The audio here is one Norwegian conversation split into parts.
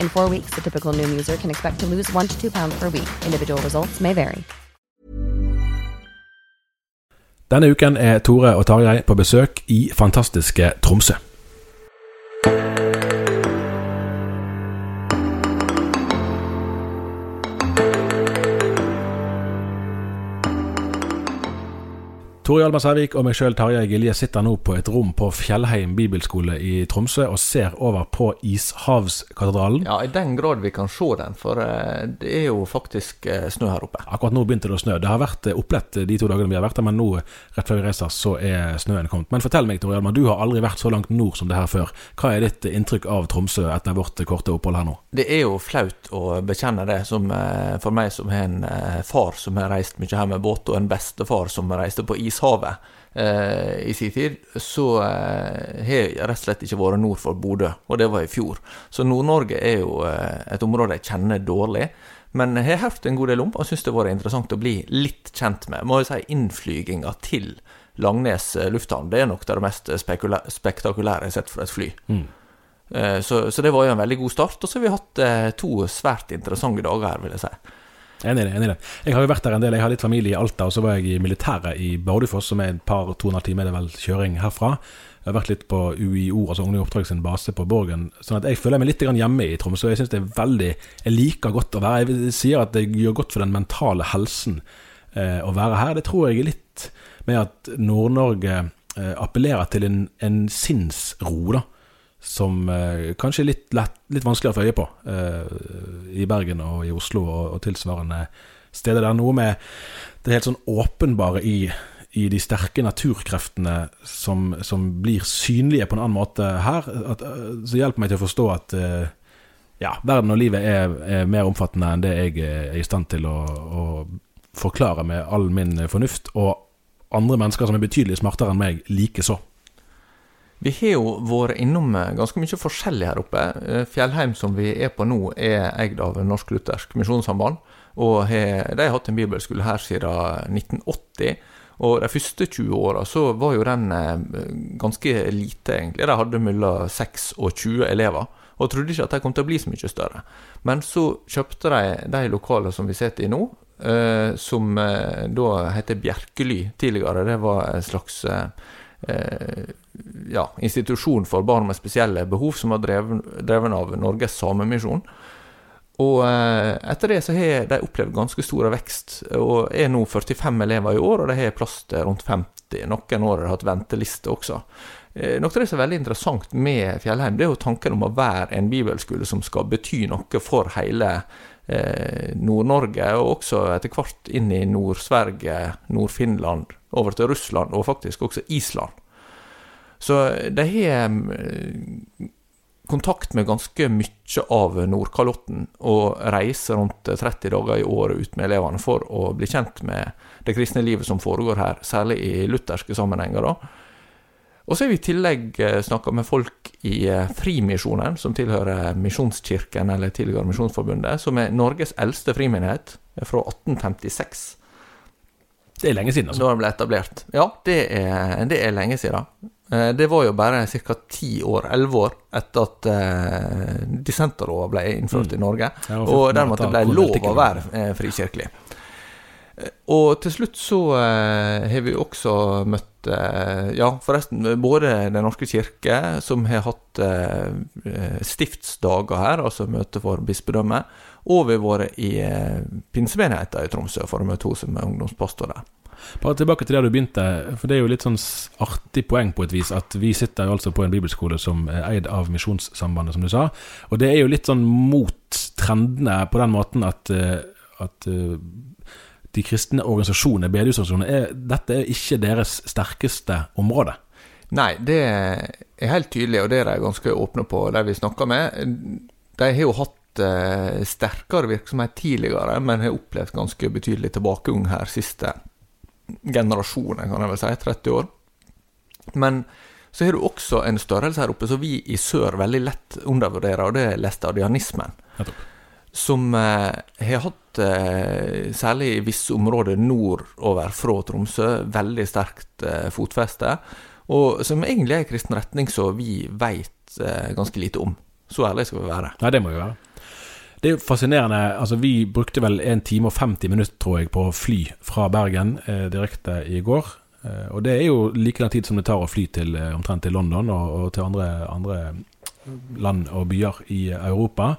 In four weeks, the typical new user can expect to lose one to two pounds per week. Individual results may vary. Denne uken er Tore og Tarjei på besøk i fantastiske Tromsø. Tore Hjalmar Sævik og meg sjøl Tarjei Gilje sitter nå på et rom på Fjellheim bibelskole i Tromsø og ser over på Ishavskatedralen. Ja, i den grad vi kan se den, for eh, det er jo faktisk eh, snø her oppe. Akkurat nå begynte det å snø. Det har vært eh, opplett de to dagene vi har vært der, men nå rett før vi reiser, så er snøen kommet. Men fortell meg, Tore Hjalmar, du har aldri vært så langt nord som det her før. Hva er ditt inntrykk av Tromsø etter vårt korte opphold her nå? Det er jo flaut å bekjenne det, som, for meg som har en far som har reist mye her med båt, og en bestefar som reiste på is Ishavet eh, i sin tid, så eh, har jeg rett og slett ikke vært nord for Bodø, og det var i fjor. Så Nord-Norge er jo eh, et område jeg kjenner dårlig. Men jeg har hørt en god del om, og syns det har vært interessant å bli litt kjent med. Må jo si innflyginga til Langnes lufthavn, det er nok det mest spektakulære jeg har sett fra et fly. Mm. Så, så, det var jo en veldig god start. Og så har vi hatt to svært interessante dager her, vil jeg si. Enig i det. enig i det. Jeg har jo vært der en del. Jeg har litt familie i Alta, og så var jeg i militæret i Bardufoss, som er et par to og en halv time det vel kjøring herfra. Jeg har vært litt på UiO, altså Ungdom Oppdrag sin base på Borgen. sånn at jeg føler meg litt hjemme i Tromsø. Jeg syns det er veldig Jeg liker godt å være Jeg sier at det gjør godt for den mentale helsen eh, å være her. Det tror jeg er litt med at Nord-Norge eh, appellerer til en, en sinnsro, da som eh, kanskje er litt, lett, litt vanskeligere å få øye på eh, i Bergen og i Oslo og, og, tilsvarende steder. Det er noe med det helt sånn åpenbare i, i de sterke naturkreftene som, som, blir synlige på en annen måte her, at, eh, så hjelper meg til å forstå at eh, ja, verden og livet er, er, mer omfattende enn det jeg er i stand til å, å forklare med all min fornuft, og andre mennesker som er betydelig smartere enn meg, likeså. Vi har jo vært innom eh, ganske mye forskjellig her oppe. Eh, Fjellheim, som vi er på nå, er eid av Norsk Luthersk Misjonssamband. Og de har hatt en bibelskole her siden 1980. Og de første 20 åra så var jo den eh, ganske lite, egentlig. De hadde mellom 6 og 20 elever. Og trodde ikke at de kom til å bli så mye større. Men så kjøpte de de lokalene som vi sitter i nå, som da heter Bjerkely tidligere. Det var en slags ja, institusjon for barn med spesielle behov, som var dreven, dreven av Norges Samemisjon. Og eh, etter det så har de opplevd ganske stor vekst, og er nå 45 elever i år, og de har plass til rundt 50. Noen år har de hatt venteliste også. Eh, noe av det som er veldig interessant med Fjellheim, det er jo tanken om å være en bibelskole som skal bety noe for hele eh, Nord-Norge, og også etter hvert inn i Nord-Sverige, Nord-Finland, over til Russland, og faktisk også Island. Så de har eh, kontakt med ganske mye av Nordkalotten, og reiser rundt 30 dager i året ut med elevene for å bli kjent med det kristne livet som foregår her, særlig i lutherske sammenhenger. da. Og så har vi i tillegg eh, snakka med folk i eh, Frimisjonen, som tilhører Misjonskirken, eller tidligere Misjonsforbundet, som er Norges eldste frimenighet, fra 1856. Det er lenge siden, altså. Da den ble etablert. Ja, det er, det er lenge siden. Eh, Det var jo bare ca. ti år, elleve år, etter at uh, dissenterlova ble innført Mm. i Norge. Ja, og Og dermed at det ble lov å være eh, frikirkelig. Eh, Og til slutt så eh, har vi også møtt eh, Ja, forresten, både Den norske kirke, som har hatt eh, eh, stiftsdager her, altså møte for bispedømmet, og vi har vært i eh, pinsemenigheten i Tromsø for å møte hun som er ungdomspastor der. Bare tilbake til der du begynte, for det er jo litt sånn artig poeng på et vis at vi sitter jo altså på en bibelskole som er eid av Misjonssambandet, som du sa. Og det er jo litt sånn mot trendene på den måten at, eh, at eh, de kristne organisasjonene, bedehusorganisasjonene, dette er ikke deres sterkeste område. Nei, det er helt tydelig, og det er de ganske åpne på, de vi snakker med. De har jo hatt eh, sterkere virksomhet tidligere, men har opplevd ganske betydelig tilbakegang her siste generasjonen, kan jeg vel si, 30 år. Men så har du også en størrelse her oppe som vi i sør veldig lett undervurderer, og det er læstadianismen. Som eh, har hatt, eh, særlig i visse områder nordover fra Tromsø, veldig sterkt eh, fotfeste. Og som egentlig er en kristen retning som vi veit eh, ganske lite om. Så ærlig skal vi være. Nei, det må jo være. Det er jo fascinerende. altså Vi brukte vel 1 time og 50 minutter, tror jeg, på å fly fra Bergen eh, direkte i går. Eh, og det er jo like lang tid som det tar å fly til eh, omtrent til London og, og til andre, andre land og byer i Europa.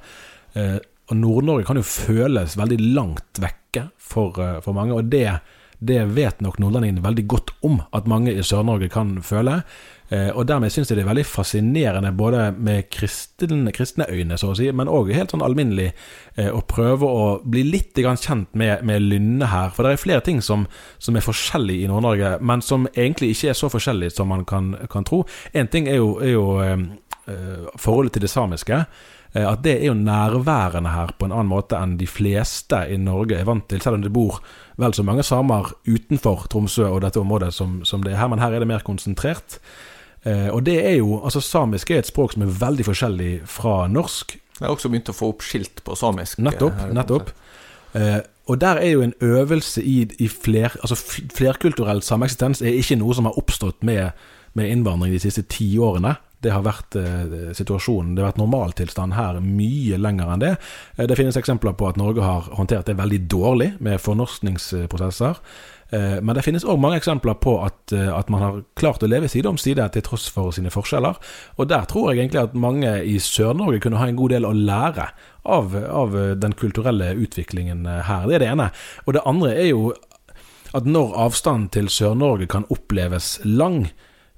Eh, og Nord-Norge kan jo føles veldig langt vekke for, eh, for mange, og det, det vet nok nordlendingene veldig godt om at mange i Sør-Norge kan føle. Eh, og dermed syns jeg det er veldig fascinerende, både med kristne, kristne øyne, så å si, men òg helt sånn alminnelig, eh, å prøve å bli litt kjent med, med Lynne her. For det er flere ting som, som er forskjellig i Nord-Norge, men som egentlig ikke er så forskjellig som man kan, kan tro. Én ting er jo, er jo eh, forholdet til det samiske. At det er jo nærværende her på en annen måte enn de fleste i Norge er vant til, selv om det bor vel så mange samer utenfor Tromsø og dette området som, som det er her, men her er det mer konsentrert. Eh, og det er jo, altså Samisk er et språk som er veldig forskjellig fra norsk. Jeg har også begynt å få opp skilt på samisk. eh, Nettopp. nettopp. Eh, og der er jo en øvelse i, i fler, altså flerkulturell sameksistens er ikke noe som har oppstått med, med innvandring de siste ti årene. Det har vært eh, situasjonen. Det har vært normaltilstand her mye lenger enn det. Eh, det finnes eksempler på at Norge har håndtert det veldig dårlig med fornorskningsprosesser. Eh, men det finnes òg mange eksempler på at, eh, at man har klart å leve side om side til tross for sine forskjeller. Og der tror jeg egentlig at mange i Sør-Norge kunne ha en god del å lære av, av den kulturelle utviklingen eh, her. Det er det ene. Og det andre er jo at når avstanden til Sør-Norge kan oppleves lang,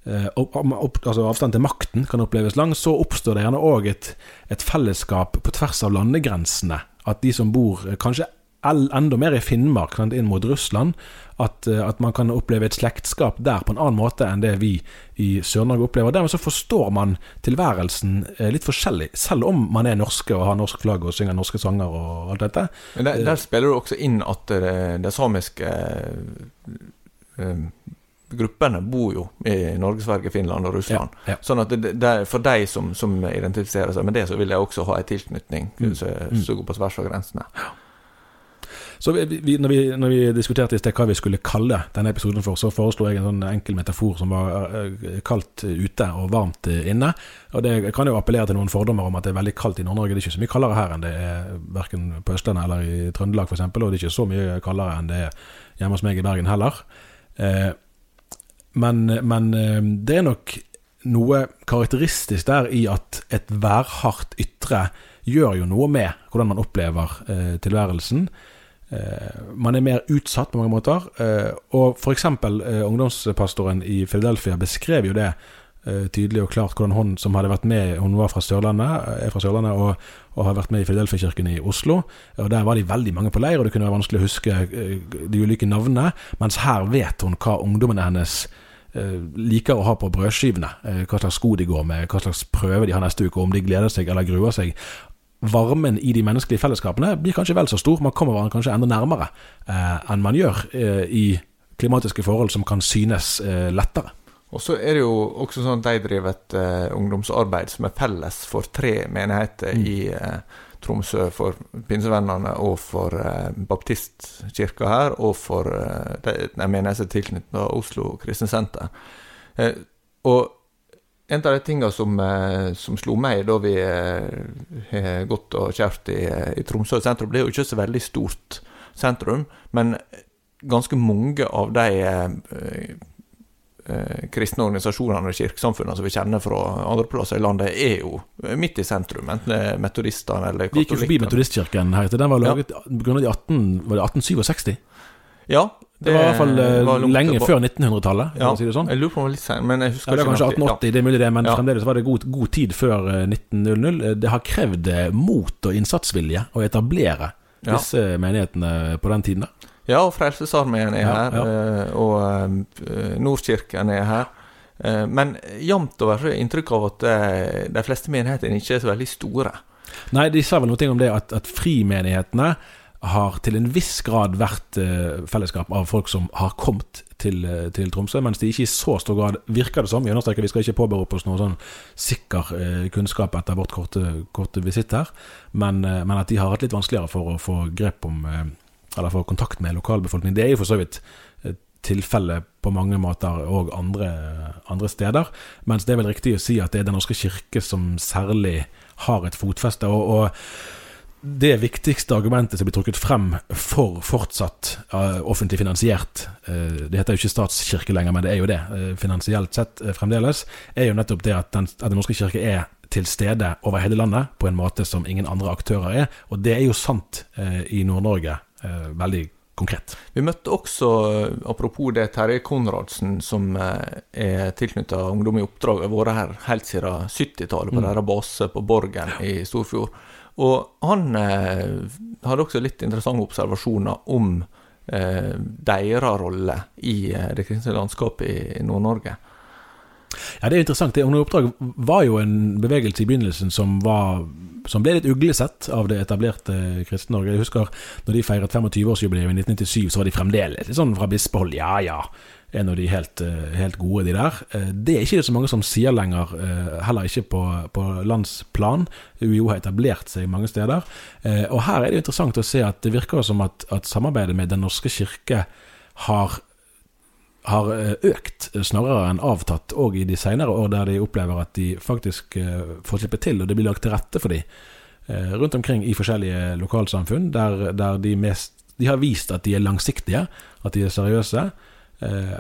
eh, altså avstanden til makten kan oppleves lang, så oppstår det gjerne òg et, et fellesskap på tvers av landegrensene. At de som bor eh, kanskje enda mer i Finnmark, sant, inn mot Russland, at, eh, at man kan oppleve et slektskap der på en annen måte enn det vi i Sør-Norge opplever. Dermed så forstår man tilværelsen eh, litt forskjellig, selv om man er norske og har norsk flagg og synger norske sanger og alt dette. Men der, der spiller du også inn at det, det samiske eh, gruppene bor jo i Norge, Sverige, Finland og Russland. Ja, ja. Sånn at det, det, for de som, som identifiserer seg med det, så vil de også ha en tilknytning Mm. som som går på tvers av grensene. Så vi, vi, når, vi, når vi diskuterte i sted hva vi skulle kalle denne episoden for, så foreslo jeg en sånn enkel metafor som var eh, kaldt ute og varmt inne. Og det kan jo appellere til noen fordommer om at det er veldig kaldt i Nord-Norge. Det er ikke så mye kaldere her enn det er verken på Østlandet eller i Trøndelag f.eks., og det er ikke så mye kaldere enn det er hjemme hos meg i Bergen heller. Eh, men, men eh, det er nok noe karakteristisk der i at et værhardt ytre gjør jo noe med hvordan man opplever eh, tilværelsen. Eh, man er mer utsatt på mange måter. Eh, og f.eks. Eh, ungdomspastoren i Philadelphia beskrev jo det eh, tydelig og klart hvordan hun som hadde vært med Hun var fra Sørlandet, er fra Sørlandet og, og har vært med i Philadelphia-kirken i Oslo. Og Der var de veldig mange på leir, og det kunne være vanskelig å huske de ulike navnene. Mens her vet hun hva ungdommene hennes liker å ha på brødskivene. Hva slags sko de går med, hva slags prøve de har neste uke, om de gleder seg eller gruer seg. Varmen i de menneskelige fellesskapene blir kanskje vel så stor. Man kommer hverandre kanskje enda nærmere eh, enn man gjør eh, i klimatiske forhold som kan synes eh, lettere. Og så er det jo også sånn at de driver et eh, ungdomsarbeid som er felles for tre menigheter Mm. i eh, Tromsø, for pinsevennene og for eh, baptistkirka her, og for de, de menigheter tilknyttet Oslo Kristne Senter. Eh, og en av de tingene som, eh, som, slo meg da vi eh, har gått og kjørt i, i Tromsø sentrum, det er jo ikke så veldig stort sentrum, men ganske mange av de eh, eh, kristne organisasjonene og kirkesamfunnene som vi kjenner fra andre plasser i landet, er jo midt i sentrum, enten det er metodistene eller katolikkene. Vi gikk jo forbi Metodistkirken her. Den var laget ja. på grunn av 18, var det 1867? Ja. Det, det var i hvert fall eh, lenge på. før 1900-tallet. Ja, si sånn. jeg lurer på om det var litt sen, men jeg husker ja, det var kanskje 1880, ja. det er mulig det, men ja. fremdeles var det god, god tid før 1900. Eh, det har krevd mot og innsatsvilje å etablere disse menighetene på den tiden. da ja, og Frelsesarmeen er her. Eh, og Nordkirken er her. Men jevnt over er inntrykk av at de fleste menighetene ikke er så veldig store. Nei, de sa vel noe om det at, at frimenighetene har til en viss grad vært fellesskap av folk som har kommet til, til, Tromsø, mens de ikke i så stor grad virker det som. Vi understreker, Vi skal ikke påberope oss noe sånn sikker kunnskap etter vårt korte, korte visitt her, men, men, at de har hatt litt vanskeligere for å få grep om eller få kontakt med lokalbefolkningen. Det er jo for så vidt eh, tilfelle på mange måter og andre, andre, steder. Mens det er vel riktig å si at det er Den norske kirke som særlig har et fotfeste. og, og det viktigste argumentet som blir trukket frem for fortsatt uh, offentlig finansiert uh, Det heter jo ikke statskirke lenger, men det er jo det, uh, finansielt sett fremdeles, er jo nettopp det at Den, at den norske kirke er til stede over hele landet på en måte som ingen andre aktører er. Og det er jo sant i Nord-Norge veldig konkret. Vi møtte også, apropos det, Terje Konradsen, som er tilknyttet Ungdom i oppdrag, har vært her helt siden 70-tallet, på mm. deres base på Borgen i Storfjord. Og han eh, hadde også litt interessante observasjoner om eh, deres rolle i eh, det kristne landskapet i Nord-Norge. Ja, Det er interessant. Det Under oppdrag var jo en bevegelse i begynnelsen som var som ble litt uglesett av det etablerte Kristen-Norge. Jeg husker når de feiret 25-årsjubileet i 1997, så var de fremdeles litt sånn fra bispehold. Ja ja, en av de helt, eh, helt, gode, de der. Eh, det er ikke det så mange som sier lenger, eh, heller ikke på, på landsplan. UiO har etablert seg mange steder. Og her er det interessant å se at det virker som at, at samarbeidet med Den norske kirke har har eh, økt eh, snarere enn avtatt, og i de senere år der de opplever at de faktisk eh, får slippe til, og det blir lagt til rette for dem rundt omkring i forskjellige lokalsamfunn, der, der de, mest, de, har vist at de er langsiktige, at de er seriøse,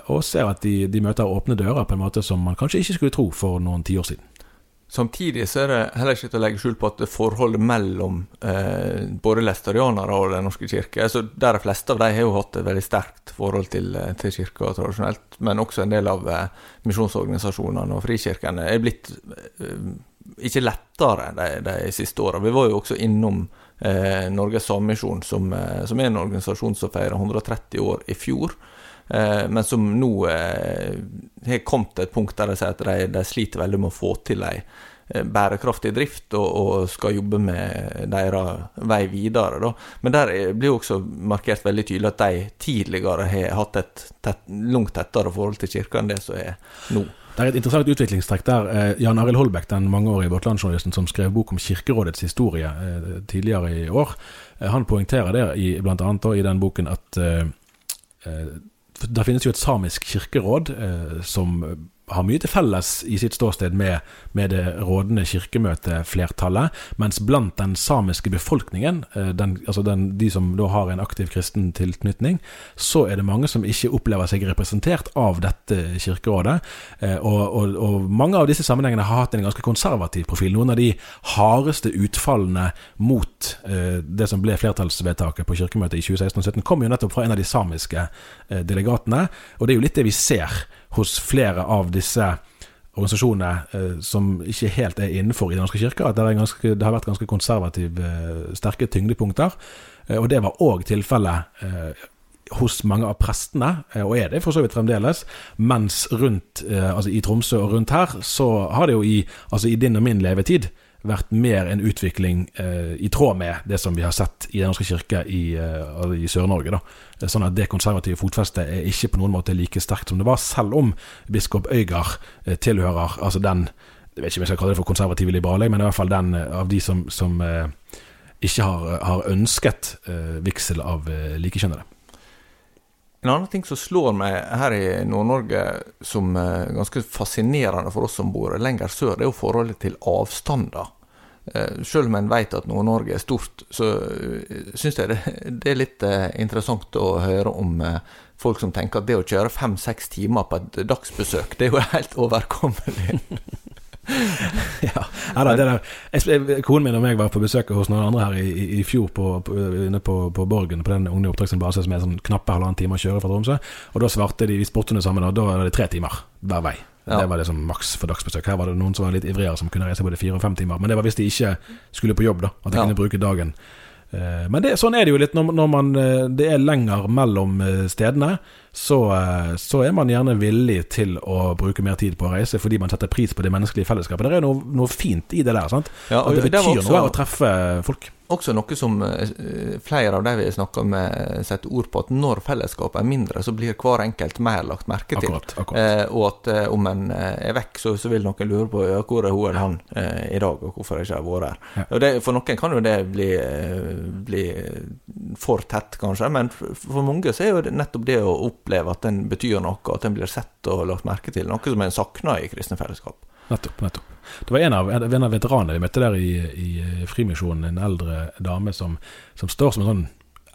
og ser at de, de møter åpne dører på en måte som man kanskje ikke skulle tro for noen tiår siden. Samtidig så er det heller ikke til å legge skjul på at forholdet mellom eh, både læstarianere og Den norske kirke altså Der de fleste av dem har jo hatt et veldig sterkt forhold til, eh, til kirka tradisjonelt, men også en del av eh, misjonsorganisasjonene og frikirkene er blitt eh, ikke lettere de, de siste åra. Vi var jo også innom eh, Norges Sammisjon, som, eh, som, er en organisasjon som feira 130 år i fjor. Men som nå har kommet til et punkt der de sier at de, de sliter veldig med å få til ei Eh, bærekraftig drift og, og, skal jobbe med deres vei videre. Da. Men der blir også markert veldig tydelig at de tidligere har hatt et tett, langt tettere forhold til kirka enn det som er nå. Det er et interessant utviklingstrekk der. Eh, Jan Arild Holbæk, den mangeårige Vårt som skrev bok om Kirkerådets historie eh, tidligere i år, han poengterer det i, blant annet i den boken at det finnes jo et samisk kirkeråd som har mye til felles i sitt ståsted med, med det rådende kirkemøteflertallet, mens blant den samiske befolkningen, eh, den, altså den, de som da har en aktiv kristen tilknytning, så er det mange som ikke opplever seg representert av dette kirkerådet. Eh, og, og, og mange av disse sammenhengene har hatt en ganske konservativ profil. Noen av de hardeste utfallene mot eh, det som ble flertallsvedtaket på kirkemøtet i 2016 og 2017, kom jo nettopp fra en av de samiske delegatene. Og det er jo litt det vi ser hos flere av disse organisasjonene eh, som ikke helt er innenfor i Den norske kirke, at det, ganske, det har vært ganske konservative, eh, sterke tyngdepunkter. Eh, og det var òg tilfellet hos mange av prestene, og er det for så vidt fremdeles. Mens rundt, altså i Tromsø og rundt her, så har det jo i, altså i din og min levetid vært mer en utvikling eh, i tråd med det som vi har sett i Den norske kirke i, eh, i Sør-Norge. Sånn at det konservative fotfestet er ikke på noen måte like sterkt som det var, selv om biskop Øygar eh, tilhører altså den Jeg vet ikke om jeg skal kalle det for konservative liberale, men i hvert fall den eh, av de som, som eh, ikke har, har ønsket vigsel av likekjønnede. En annen ting som slår meg her i Nord-Norge som er ganske fascinerende for oss som bor lenger sør, det er jo forholdet til avstander. Selv om en vet at Nord-Norge er stort, så syns jeg det, det, er litt interessant å høre om folk som tenker at det å kjøre fem-seks timer på et dagsbesøk, det er jo helt overkommelig. ja, ja det der. Jeg, konen min og meg var på besøk hos noen andre her i, i, fjor på, på, inne på, på, Borgen, på den unge oppdragsbase som er sånn knappe halvannen time å kjøre fra Tromsø. Og da svarte de, vi spurte det samme, da, da var det tre timer hver vei. Ja. Det var det som maks for dagsbesøk. Her var det noen som var litt ivrigere, som kunne reise både fire og fem timer. Men det var hvis de ikke skulle på jobb, da. At de ja. kunne bruke dagen Eh, men det, sånn er det jo litt når, når man, eh, det er lenger mellom eh, stedene. Så, så, er man gjerne villig til å bruke mer tid på å reise fordi man setter pris på det menneskelige fellesskapet. Det er noe, noe fint i det der. sant? Ja, At det betyr det også, noe å treffe folk også noe som eh, flere av de vi snakker med, setter ord på, at når fellesskapet er mindre, så blir hver enkelt mer lagt merke til. Akkurat, akkurat. Eh, og at eh, om en eh, er vekk, så, så, vil noen lure på ja, hvor er hun eller han eh, i dag, og hvorfor jeg ikke har vært her. Ja. Og det, for noen kan jo det bli, eh, bli, for tett, kanskje, men for mange så er jo nettopp det å oppleve at den betyr noe, at den blir sett og lagt merke til, noe som en savner i kristne fellesskap. Nettopp. nettopp. Det var en av, en av veteranene vi møtte der i, i Frimisjonen, en eldre dame som, som står som en sånn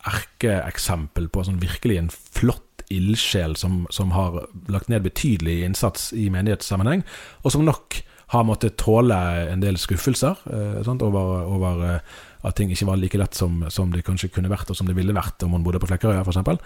erkeeksempel på sånn virkelig en flott ildsjel som, som, har lagt ned betydelig innsats i menighetssammenheng, og som nok har måttet tåle en del skuffelser eh, sånt, over, over eh, at ting ikke var like lett som, som, det kanskje kunne vært, og som det ville vært om hun bodde på Flekkerøya f.eks.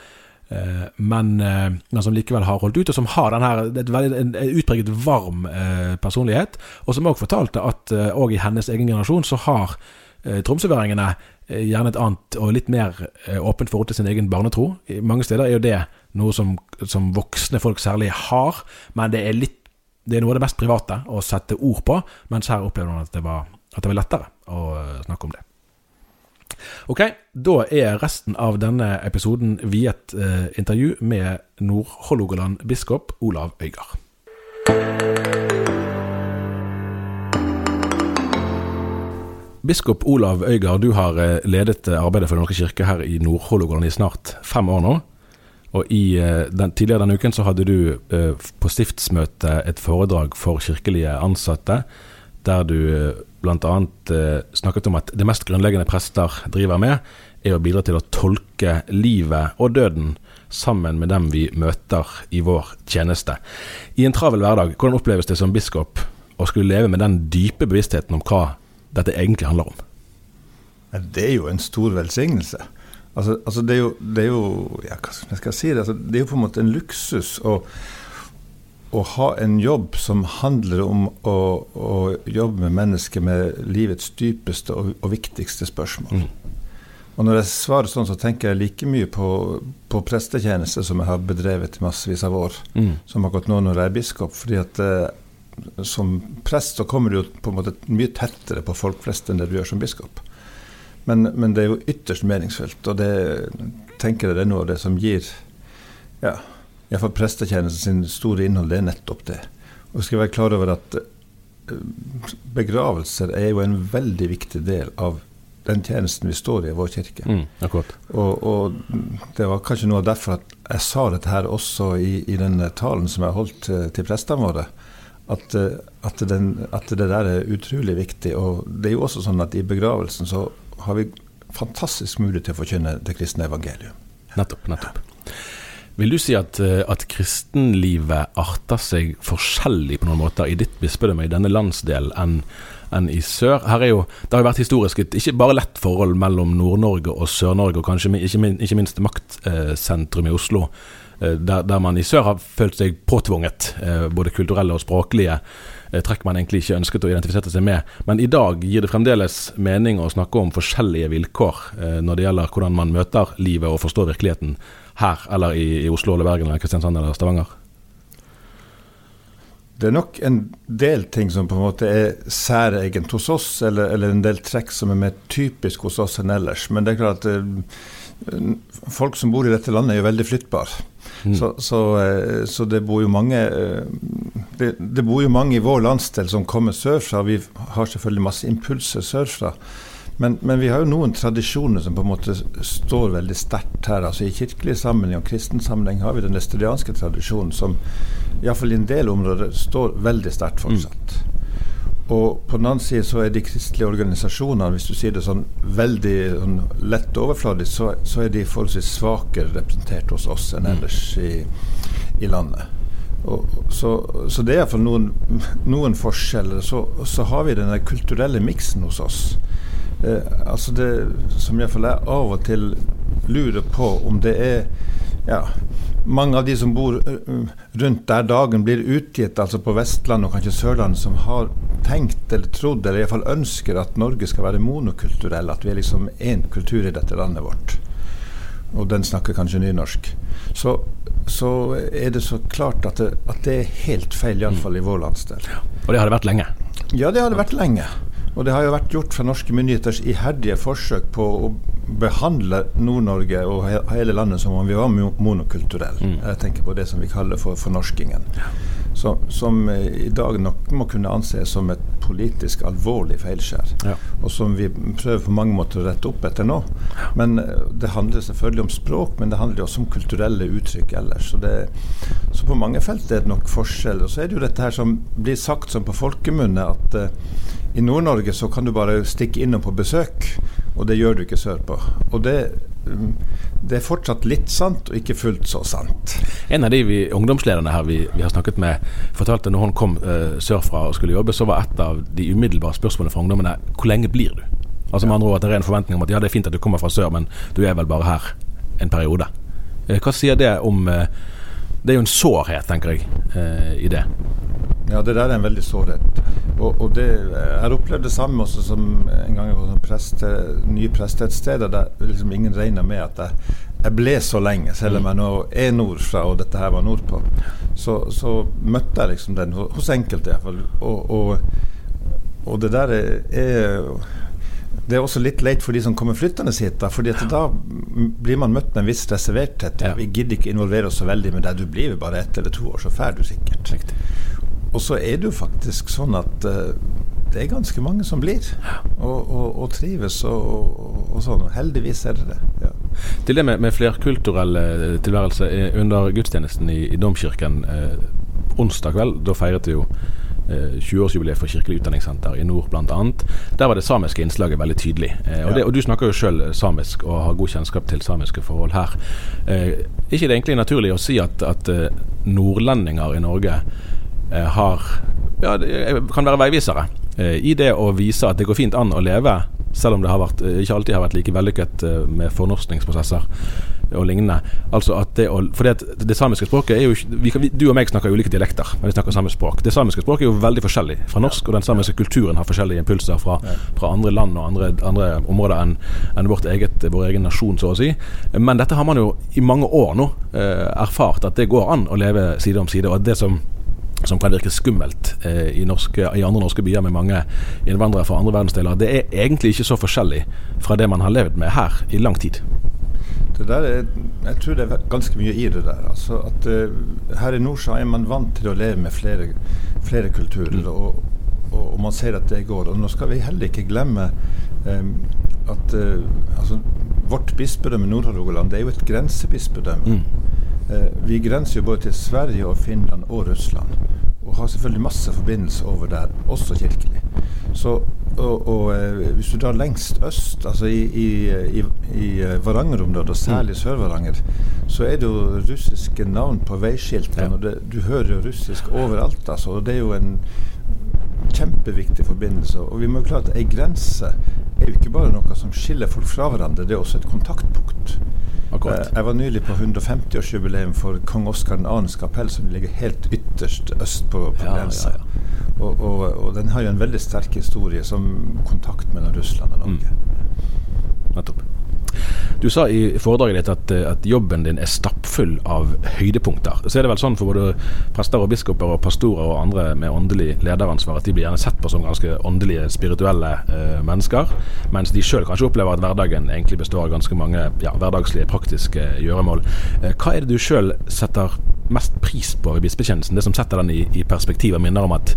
Eh, men, eh, men, som likevel har holdt ut, og som har denne, veldig, en utpreget varm eh, personlighet. Og som òg fortalte at òg i hennes egen generasjon så har tromsøværingene gjerne et annet og litt mer åpent forhold til sin egen barnetro. I Mange steder er jo det noe som, som voksne folk særlig har, men det er, litt, det er noe av det mest private å sette ord på. Mens her opplevde man at det var, at det var lettere å snakke om det. Ok, da er resten av denne episoden viet eh, intervju med Nord-Hålogaland biskop Olav Øygard. Biskop Olav Øygard, du har eh, ledet arbeidet for Den norske kirke her i Nord-Hålogaland i snart fem år nå. Og i, eh, den, Tidligere denne uken så hadde du eh, på stiftsmøte et foredrag for kirkelige ansatte, der du bl.a. Eh, snakket om at det mest grunnleggende prester driver med, er å bidra til å tolke livet og døden sammen med dem vi møter i vår tjeneste. I en travel hverdag, hvordan oppleves det som biskop å skulle leve med den dype bevisstheten om hva dette egentlig handler om? Det er jo en stor velsignelse. Altså, altså det er jo, det er jo ja, hva skal jeg si det? Altså, det er jo på en måte en luksus. og å ha en jobb som handler om å, å jobbe med mennesker med livets dypeste og, og viktigste spørsmål. Mm. Og når jeg svarer sånn, så tenker jeg like mye på, på prestetjeneste som jeg har bedrevet i massevis av år, mm. som har gått nå når jeg er biskop. fordi at eh, som prest så kommer du jo på en måte mye tettere på folk flest enn det du gjør som biskop. Men, men det er jo ytterst meningsfullt, og det tenker jeg det er noe av det som gir ja, Iallfall prestetjenesten sin store innhold, det er nettopp det. Og skal være klar over at eh, begravelser er jo en veldig viktig del av den tjenesten vi står i i vår kirke. Mm, og, og, det var kanskje noe derfor at jeg sa dette her også i, i den talen som jeg holdt til, til prestene våre. At, eh, at, den, at, det der er utrolig viktig. Og det er jo også sånn at i begravelsen så har vi fantastisk mulighet til å forkynne det kristne evangelium. Nettopp, nettopp. Vil du si at, eh, at kristenlivet arter seg forskjellig på noen måter i ditt bispedømme i denne landsdelen enn enn i sør. Her er jo, Det har jo vært historisk et ikke bare lett forhold mellom Nord-Norge og Sør-Norge, og kanskje ikke, minst maktsentrum i Oslo, eh, der, der, man i sør har følt seg påtvunget eh, både kulturelle og språklige trekk man egentlig ikke ønsket å identifisere seg med. Men i dag gir det fremdeles mening å snakke om forskjellige vilkår når det gjelder hvordan man møter livet og forstår virkeligheten her, eller i, i Oslo eller Bergen eller Kristiansand eller Stavanger? Det er nok en del ting som på en måte er særegent hos oss, eller, eller, en del trekk som er mer typisk hos oss enn ellers. Men det er klart at uh, folk som bor i dette landet, er jo veldig flyttbare. Mm. Så, så, uh, så, det bor jo mange uh, det, det, bor jo mange i vår landsdel som kommer sørfra. Vi har selvfølgelig masse impulser sørfra. Men, men, vi har jo noen tradisjoner som på en måte står veldig sterkt her. altså I kirkelig sammenheng og kristen sammenheng har vi den estedianske tradisjonen som iallfall i en del områder står veldig sterkt fortsatt. Mm. Og på den annen side så er de kristelige organisasjonene, hvis du sier det sånn veldig sånn lett overfladisk, så, så, er de forholdsvis svakere representert hos oss enn mm. ellers i, i landet. Og, så, så, det er iallfall noen, noen forskjeller. Så, så har vi den kulturelle miksen hos oss eh, altså det som iallfall jeg av og til lurer på om det er ja, mange av de som bor eh, rundt der dagen blir utgitt, altså på Vestlandet og kanskje Sørlandet, som har tenkt eller trodd eller iallfall ønsker at Norge skal være monokulturell, at vi er liksom én kultur i dette landet vårt. Og den snakker kanskje nynorsk. Så, så er det så klart at det, at det er helt feil, iallfall i vår landsdel. Og det har det vært lenge? Ja, det har det vært lenge. Og det har jo vært gjort fra norske myndigheters iherdige forsøk på å behandle Nord-Norge og hele landet som om vi var monokulturelle. Mm. Jeg tenker på det som vi kaller for fornorskingen. Så, som som i dag nok må kunne anses som et politisk alvorlig feilskjær. Ja. Og som vi prøver på mange måter å rette opp etter nå. Men eh, det handler selvfølgelig om språk, men det handler også om kulturelle uttrykk ellers. Så, det, så på mange felt er det nok forskjell. Og så er det jo dette her som blir sagt som på folkemunne, at uh, i Nord-Norge så kan du bare stikke innom på besøk, og det gjør du ikke sørpå. Og det, mm, det er fortsatt litt sant, og ikke fullt så sant. En av de vi, ungdomslederne her vi, vi, har snakket med, fortalte når hun kom uh, sørfra og skulle jobbe, så var et av de umiddelbare spørsmålene fra ungdommene hvor lenge blir du? Altså med andre ord at det er en forventning om at ja, det er fint at du kommer fra sør, men du er vel bare her en periode. Uh, hva sier det om uh, Det er jo en sårhet, tenker jeg, i det. Ja, det der er en veldig sårhet. Og, og det, jeg har opplevd det samme også som en gang jeg var på preste, nye sted, der liksom ingen regna med at jeg, jeg, ble så lenge, selv om jeg nå er nordfra og dette her var nordpå. Så, så møtte jeg liksom den hos enkelte iallfall. Og, og, og det der er, er det er også litt leit for de som kommer flyttende hit. Fordi da blir man møtt med en viss reserverthet. Ja, vi gidder ikke involvere oss så veldig med deg. Du blir bare ett eller to år, så drar du sikkert. Riktig. Og så er det jo faktisk sånn at uh, det er ganske mange som blir, og, og, og trives og, og, sånn. Heldigvis er det det. Ja. Til det med, med flerkulturell eh, tilværelse. Eh, under gudstjenesten i, i Domkirken eh, onsdag kveld, da feiret vi jo 20-årsjubileet for Kirkelig utdanningssenter i nord bl.a. Der var det samiske innslaget veldig tydelig. Eh, og, det, og, Du snakker jo sjøl samisk og har god kjennskap til samiske forhold her. Eh, ikke det egentlig naturlig å si at, at nordlendinger i Norge Eh, har ja, kan være veivisere eh, i det å vise at det går fint an å leve, selv om det har vært, eh, ikke alltid har vært like vellykket med fornorskningsprosesser og lignende. Altså at det, å, for det, det samiske språket er jo vi kan, Du og meg snakker ulike dialekter, men vi snakker samme språk. Det samiske språket er jo veldig forskjellig fra norsk, og den samiske kulturen har forskjellige impulser fra, fra andre land og andre, andre områder enn en vårt eget, vår egen nasjon, så å si. Men dette har man jo i mange år nå eh, erfart, at det går an å leve side om side. og at det som som kan virke skummelt eh, i, norske, i, andre norske byer med mange innvandrere fra andre verdensdeler, det er egentlig ikke så forskjellig fra det man har levd med her i lang tid. Det der er, jeg tror det er ganske mye i det der. Altså at uh, Her i nord så er man vant til å leve med flere, flere kulturer, mm. og, og, og, man ser at det går. Og nå skal vi heller ikke glemme um, at uh, altså, vårt bispedømme Nord-Rogaland er jo et grensebispedømme. Mm. Uh, vi grenser jo både til Sverige og Finland og Russland og har selvfølgelig masse forbindelser over der, også kirkelig. Så, og, og eh, hvis du drar lengst øst, altså i, i, i, i Varanger-området, og særlig mm. Sør-Varanger, så er det jo russiske navn på veiskiltene. Og det, Du hører jo russisk overalt. altså, og Det er jo en kjempeviktig forbindelse. Og vi må jo klare at ei grense er jo ikke bare noe som skiller folk fra hverandre, det er også et kontaktpunkt. Akkurat. Eh, jeg var nylig på 150-årsjubileum for kong Oskar 2.s kapell, som ligger helt ytterst øst på, på ja, grensa. Ja, ja. og, og, og, den har jo en veldig sterk historie som kontakt mellom Russland og Norge. Mm. Nettopp. Du sa i foredraget ditt at, eh, at, jobben din er stappfull av høydepunkter. Så er det vel sånn for både prester og biskoper og pastorer og andre med åndelig lederansvar at de blir gjerne sett på som ganske åndelige, spirituelle eh, mennesker, mens de sjøl kanskje opplever at hverdagen egentlig består av ganske mange ja, hverdagslige, praktiske gjøremål. Eh, hva er det du sjøl setter mest pris på i bispekjennelsen? Det som setter den i, i perspektiv og minner om at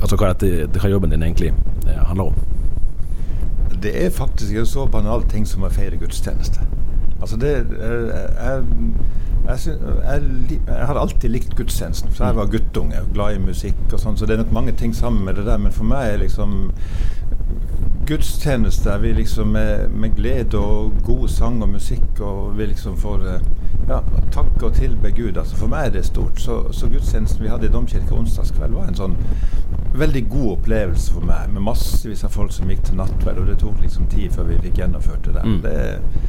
altså hva, dette, hva jobben din egentlig eh, handler om? Det er faktisk en så banal ting som å feire gudstjeneste. Altså det jeg, jeg, jeg, jeg, har alltid likt gudstjenesten, for jeg var guttunge og glad i musikk og sånn, så det er nok mange ting sammen med det der. Men for meg er liksom gudstjeneste der vi liksom med, med, glede og god sang og musikk og vi liksom får eh, ja, takke og tilbe Gud. Altså for meg er det stort. Så, så gudstjenesten vi hadde i domkirka onsdagskveld var en sånn veldig god opplevelse for meg, med massevis av folk som gikk til nattverd, og det tok liksom tid før vi fikk gjennomført det der. Mm. Det,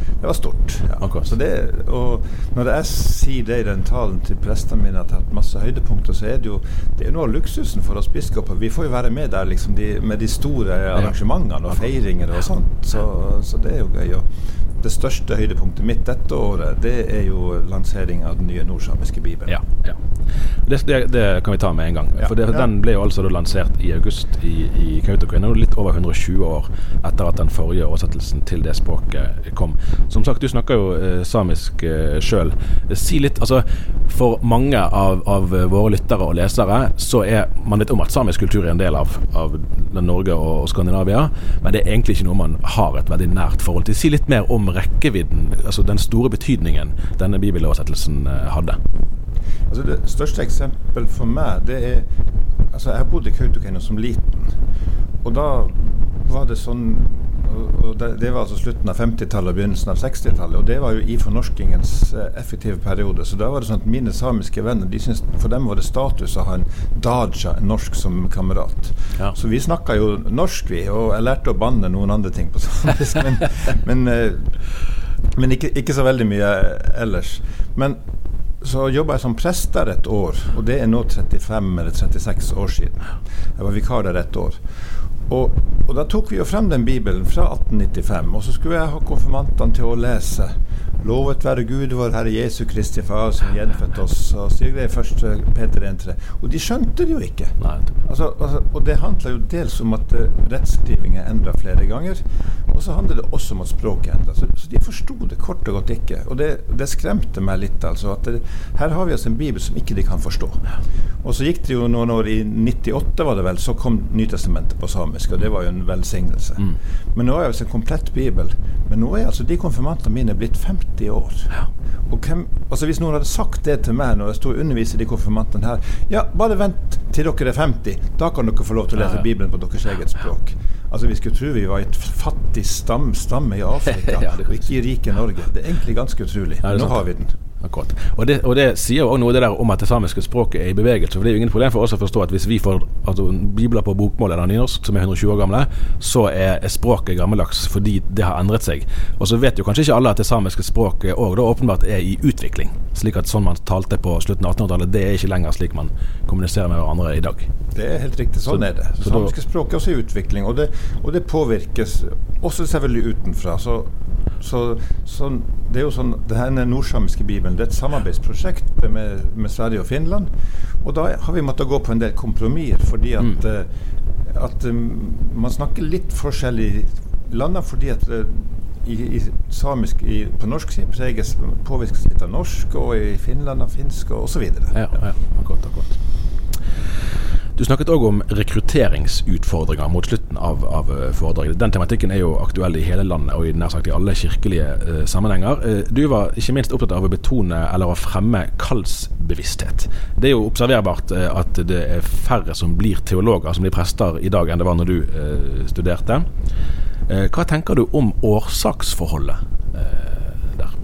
det, var stort. Ja. Det, og når jeg sier det i den talen til prestene mine at jeg har hatt masse høydepunkter, så er det jo det er noe av luksusen for oss biskoper. Vi får jo være med der liksom de, med de store arrangementene og feiringer og sånt, så, så det er jo gøy. Og det største høydepunktet mitt dette året, det er jo lansering av den nye nordsamiske bibelen. Ja, ja. Det, det, det, kan vi ta med en gang. Ja, for det. Den ble jo altså lansert i august i, i Kautokeino, litt over 120 år etter at den forrige oversettelsen til det språket kom. Som sagt, du snakker jo eh, samisk eh, sjøl. Si litt, altså For mange av, av, våre lyttere og lesere så er man litt om at samisk kultur er en del av, av Norge og, og Skandinavia, men det er egentlig ikke noe man har et veldig nært forhold til. Si litt mer om rekkevidden, altså den store betydningen denne bibeloversettelsen eh, hadde? Altså Det største eksempel for meg, det er Altså, jeg bodde i Kautokeino som liten. Og da var det sånn og det, det, var altså slutten av 50-tallet og begynnelsen av 60-tallet. Og det var jo i fornorskingens eh, effektive periode. Så da var det sånn at mine samiske venner de syntes, For dem var det status å ha en daja, en norsk, som kamerat. Ja. Så vi snakka jo norsk, vi. Og jeg lærte å banne noen andre ting på samisk. men, men, eh, men ikke, ikke, så veldig mye ellers. Men så jobba jeg som prest der et år, og det er nå 35 eller 36 år siden. Jeg var vikar der et år. Og, og, da tok vi jo frem den bibelen fra 1895, og så skulle jeg ha konfirmantene til å lese Lovet være Gud, vår Herre Jesu Kristi Far, som gjenfødte oss. Og styrer det først Peter 1,3. Og de skjønte det jo ikke. Altså, altså, og det handla jo dels om at uh, rettskriving er endra flere ganger, og så handler det også om at språket er endra. Så, så, de forsto det kort og godt ikke. Og det, det skremte meg litt, altså. At det, her har vi altså en bibel som ikke de kan forstå. Og så gikk det jo noen år, i 98 var det vel, så kom Nytestamentet på samisk, og det var jo en velsignelse. Mm. Men nå er det altså en komplett bibel. Men nå er altså de konfirmantene mine blitt 50 50 år. Ja. Og hvem, altså Hvis noen hadde sagt det til meg når jeg sto og underviser de konfirmantene her Ja, bare vent til dere er 50. Da kan dere få lov til å lese Bibelen på deres eget språk. Altså Vi skulle tro vi var et fattig stam, stamme i Afrika, ja, og ikke i rike Norge. Det er egentlig ganske utrolig. Nå har vi den. Akkurat. Og det, og det sier jo også noe det der om at det samiske språket er i bevegelse. For Det er jo ingen problem for oss å forstå at hvis vi får altså, bibler på bokmål eller nynorsk som er 120 år gamle, så er språket gammeldags fordi det har endret seg. Og så vet jo kanskje ikke alle at det samiske språket òg åpenbart er i utvikling. Slik at sånn man talte på slutten av 1800-tallet, det er ikke lenger slik man kommuniserer med hverandre i dag. Det er helt riktig. Sånn så, er det. Så samiske språket er også i utvikling, og det, og det påvirkes også selvfølgelig utenfra. Så så, så, det er jo sånn, Denne nordsamiske bibelen det er et samarbeidsprosjekt med, med, Sverige og Finland. Og da har vi måttet gå på en del kompromisser, fordi at, mm. uh, at um, man snakker litt forskjellig lander fordi at uh, i, i, samisk i, på norsk side preges, påvirkes litt av norsk, og i Finland av finsk og osv. Ja, ja, akkurat, akkurat. Du snakket òg om rekrutteringsutfordringer mot slutten av, av, eh, foredraget. Den tematikken er jo aktuell i hele landet og i nær sagt i alle kirkelige eh, sammenhenger. Eh, du var ikke minst opptatt av å betone eller å fremme kallsbevissthet. Det er jo observerbart eh, at det er færre som blir teologer, som blir prester i dag enn det var når du eh, studerte. Eh, hva tenker du om årsaksforholdet der?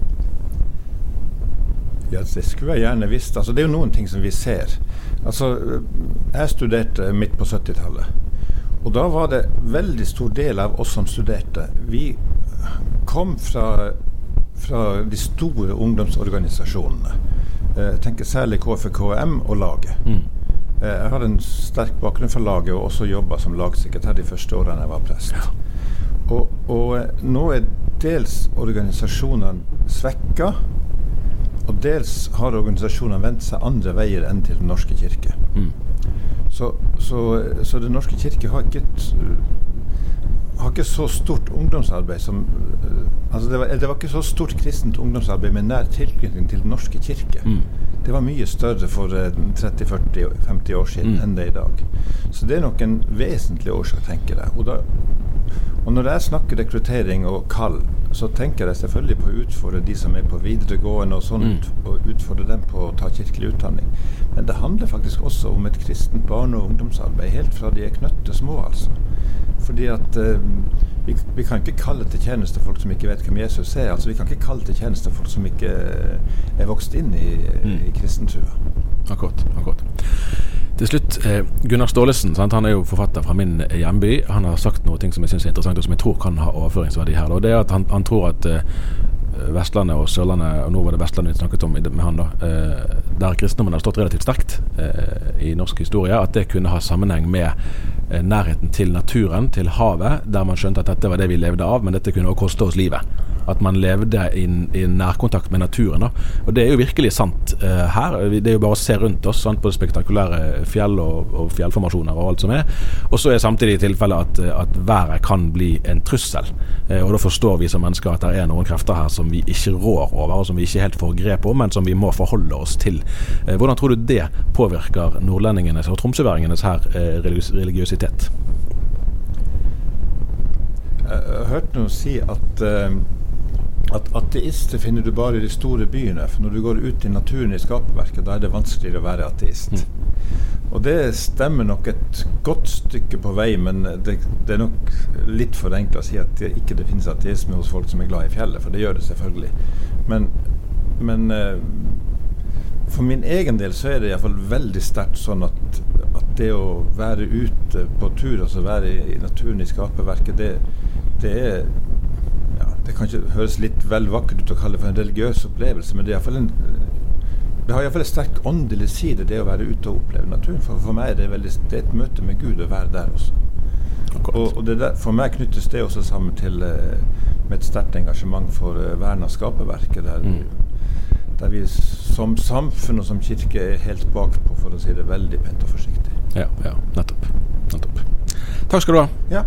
Ja, Det skulle jeg gjerne visst. Altså, det er jo noen ting som vi ser. Altså, jeg studerte midt på 70-tallet. Og da var det veldig stor del av oss som studerte. Vi kom fra, fra de store ungdomsorganisasjonene. Eh, jeg tenker særlig KFKM og laget. Mm. Eh, jeg har en sterk bakgrunn fra laget og også jobba som lagsekretær de første årene jeg var prest. Ja. Og, og, eh, nå er dels organisasjonene svekka og dels har organisasjonene vendt seg andre veier enn til Den norske kirke. Mm. Så, så, så, Den norske kirke har ikke, et, har ikke så stort ungdomsarbeid som altså det, var, det var ikke så stort kristent ungdomsarbeid med nær tilknytning til Den norske kirke. Mm. Det var mye større for 30-40-50 år siden mm. enn det er i dag. Så det er nok en vesentlig årsak, tenker jeg. Og da og når jeg snakker rekruttering og kall, så tenker jeg selvfølgelig på å utfordre de som er på videregående og sånn, Mm. og utfordre dem på å ta kirkelig utdanning. Men det handler faktisk også om et kristent barne- og ungdomsarbeid, helt fra de er knøtte små, altså. Fordi at eh, vi, vi kan ikke kalle til tjeneste folk som ikke vet hvem Jesus er. altså Vi kan ikke kalle til tjeneste folk som ikke er vokst inn i, Mm. i kristentrua. Akkurat. akkurat. Til slutt, eh, Gunnar Staalesen han er jo forfatter fra min eh, hjemby. Han har sagt noe ting som jeg synes er interessant, og som jeg tror kan ha overføringsverdi her. Og det er at Han, han tror at eh, Vestlandet og Sørlandet, og nå var det Vestlandet vi snakket om med han, da, eh, der kristendommen har stått relativt sterkt i norsk historie, at det kunne ha sammenheng med nærheten til naturen, til havet, der man skjønte at dette var det vi levde av, men dette kunne også koste oss livet. At man levde i nærkontakt med naturen. Da. Og det er jo virkelig sant eh, her. Det er jo bare å se rundt oss sant, på det spektakulære fjell og, og fjellformasjoner og alt som er. Og så er samtidig tilfellet at, at været kan bli en trussel. Eh, og da forstår vi som mennesker at det er noen krefter her som vi ikke rår over, og som vi ikke helt får grep om, men som vi må forholde oss til. Eh, hvordan tror du det påvirker nordlendingenes og tromsøværingenes her eh, religiøs religiøsitet? Jeg har hørt noen si at, eh, at ateister finner du bare i de store byene. For når du går ut i naturen i skaperverket, da er det vanskeligere å være ateist. Og det stemmer nok et godt stykke på vei, men det, det er nok litt forenkla å si at det ikke det finnes ateisme hos folk som er glad i fjellet, for det gjør det selvfølgelig. Men, men eh, for min egen del så er det iallfall veldig sterkt sånn at, at det å være ute på tur, altså være i, i naturen i skaperverket, det, det er Det kan ikke høres litt vel vakkert ut å kalle det for en religiøs opplevelse, men det en det har iallfall en sterk åndelig side, det å være ute og oppleve naturen. For, for meg er det, veldig, det er et møte med Gud å være der også. Og, og det der, for meg knyttes det også sammen til eh, med et sterkt engasjement for eh, vern av skaperverket. Der, der vi som samfunn og som kirke er helt bakpå, for å si det veldig pent og forsiktig. Ja, ja, nettopp. nettopp. Takk skal du ha. Ja.